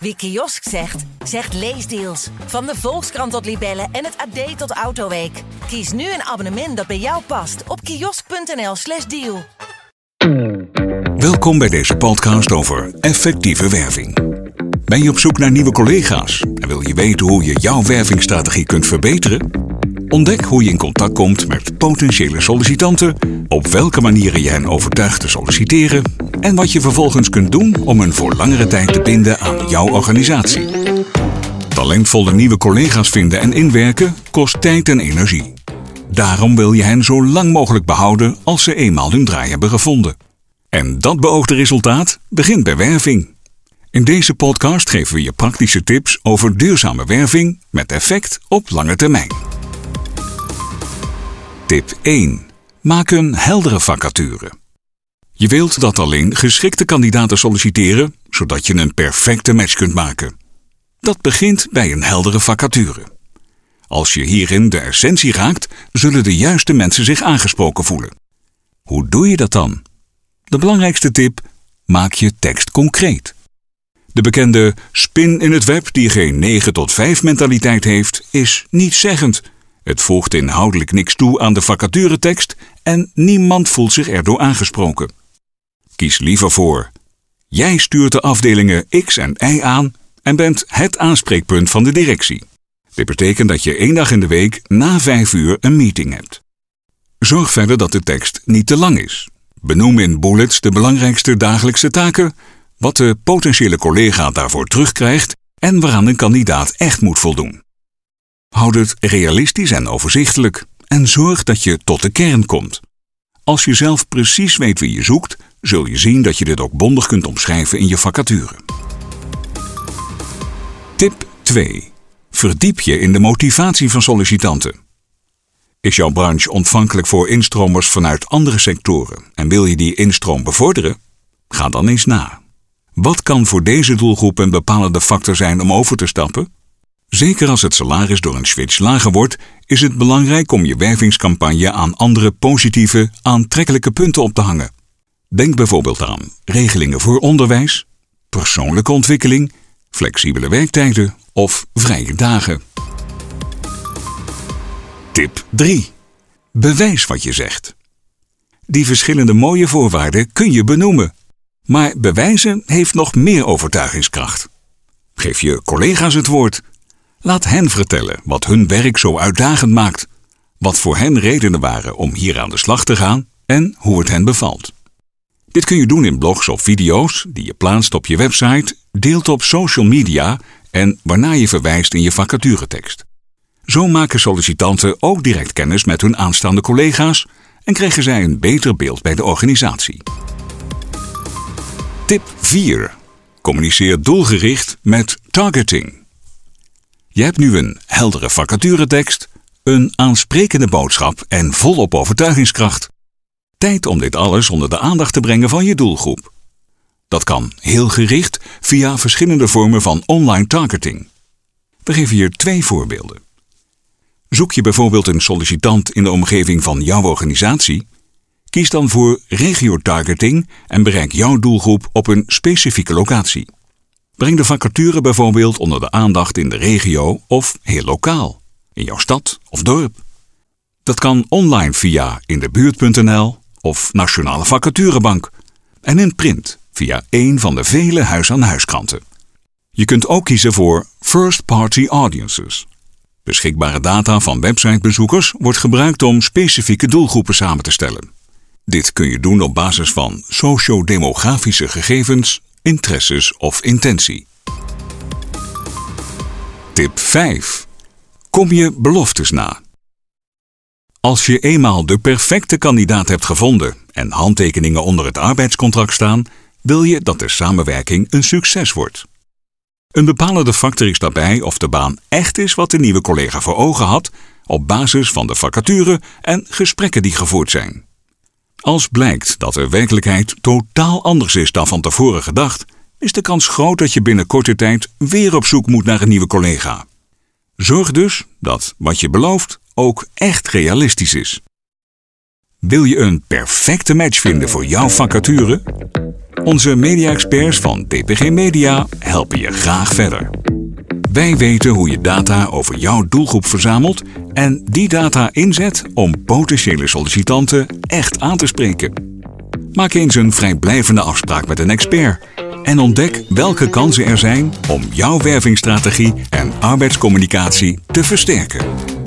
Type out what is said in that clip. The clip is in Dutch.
Wie kiosk zegt, zegt leesdeals. Van de Volkskrant tot Libellen en het AD tot Autoweek. Kies nu een abonnement dat bij jou past op kiosk.nl/slash deal. Welkom bij deze podcast over effectieve werving. Ben je op zoek naar nieuwe collega's en wil je weten hoe je jouw wervingsstrategie kunt verbeteren? Ontdek hoe je in contact komt met potentiële sollicitanten, op welke manieren je hen overtuigt te solliciteren en wat je vervolgens kunt doen om hen voor langere tijd te binden aan jouw organisatie. Talentvolle nieuwe collega's vinden en inwerken kost tijd en energie. Daarom wil je hen zo lang mogelijk behouden als ze eenmaal hun draai hebben gevonden. En dat beoogde resultaat begint bij werving. In deze podcast geven we je praktische tips over duurzame werving met effect op lange termijn. Tip 1. Maak een heldere vacature. Je wilt dat alleen geschikte kandidaten solliciteren, zodat je een perfecte match kunt maken. Dat begint bij een heldere vacature. Als je hierin de essentie raakt, zullen de juiste mensen zich aangesproken voelen. Hoe doe je dat dan? De belangrijkste tip: maak je tekst concreet. De bekende spin in het web die geen 9 tot 5 mentaliteit heeft, is niet zeggend. Het voegt inhoudelijk niks toe aan de vacaturetekst en niemand voelt zich erdoor aangesproken. Kies liever voor. Jij stuurt de afdelingen X en Y aan en bent het aanspreekpunt van de directie. Dit betekent dat je één dag in de week na vijf uur een meeting hebt. Zorg verder dat de tekst niet te lang is. Benoem in bullets de belangrijkste dagelijkse taken, wat de potentiële collega daarvoor terugkrijgt en waaraan een kandidaat echt moet voldoen. Houd het realistisch en overzichtelijk en zorg dat je tot de kern komt. Als je zelf precies weet wie je zoekt, zul je zien dat je dit ook bondig kunt omschrijven in je vacature. Tip 2. Verdiep je in de motivatie van sollicitanten. Is jouw branche ontvankelijk voor instromers vanuit andere sectoren en wil je die instroom bevorderen? Ga dan eens na. Wat kan voor deze doelgroep een bepalende factor zijn om over te stappen? Zeker als het salaris door een switch lager wordt, is het belangrijk om je wervingscampagne aan andere positieve, aantrekkelijke punten op te hangen. Denk bijvoorbeeld aan regelingen voor onderwijs, persoonlijke ontwikkeling, flexibele werktijden of vrije dagen. Tip 3. Bewijs wat je zegt. Die verschillende mooie voorwaarden kun je benoemen, maar bewijzen heeft nog meer overtuigingskracht. Geef je collega's het woord. Laat hen vertellen wat hun werk zo uitdagend maakt, wat voor hen redenen waren om hier aan de slag te gaan en hoe het hen bevalt. Dit kun je doen in blogs of video's die je plaatst op je website, deelt op social media en waarna je verwijst in je vacaturetekst. Zo maken sollicitanten ook direct kennis met hun aanstaande collega's en krijgen zij een beter beeld bij de organisatie. Tip 4. Communiceer doelgericht met targeting. Je hebt nu een heldere vacaturetekst, een aansprekende boodschap en volop overtuigingskracht. Tijd om dit alles onder de aandacht te brengen van je doelgroep. Dat kan heel gericht via verschillende vormen van online targeting. We geven hier twee voorbeelden. Zoek je bijvoorbeeld een sollicitant in de omgeving van jouw organisatie? Kies dan voor regio-targeting en bereik jouw doelgroep op een specifieke locatie. Breng de vacature bijvoorbeeld onder de aandacht in de regio of heel lokaal, in jouw stad of dorp. Dat kan online via indebuurt.nl of Nationale Vacaturebank en in print via een van de vele huis-aan-huiskranten. Je kunt ook kiezen voor First-Party Audiences. Beschikbare data van websitebezoekers wordt gebruikt om specifieke doelgroepen samen te stellen. Dit kun je doen op basis van sociodemografische gegevens, interesses of intentie. Tip 5. Kom je beloftes na. Als je eenmaal de perfecte kandidaat hebt gevonden en handtekeningen onder het arbeidscontract staan, wil je dat de samenwerking een succes wordt. Een bepalende factor is daarbij of de baan echt is wat de nieuwe collega voor ogen had, op basis van de vacature en gesprekken die gevoerd zijn. Als blijkt dat de werkelijkheid totaal anders is dan van tevoren gedacht, is de kans groot dat je binnen korte tijd weer op zoek moet naar een nieuwe collega. Zorg dus dat wat je belooft ook echt realistisch is. Wil je een perfecte match vinden voor jouw vacature? Onze media-experts van DPG Media helpen je graag verder. Wij weten hoe je data over jouw doelgroep verzamelt en die data inzet om potentiële sollicitanten echt aan te spreken. Maak eens een vrijblijvende afspraak met een expert en ontdek welke kansen er zijn om jouw wervingsstrategie en arbeidscommunicatie te versterken.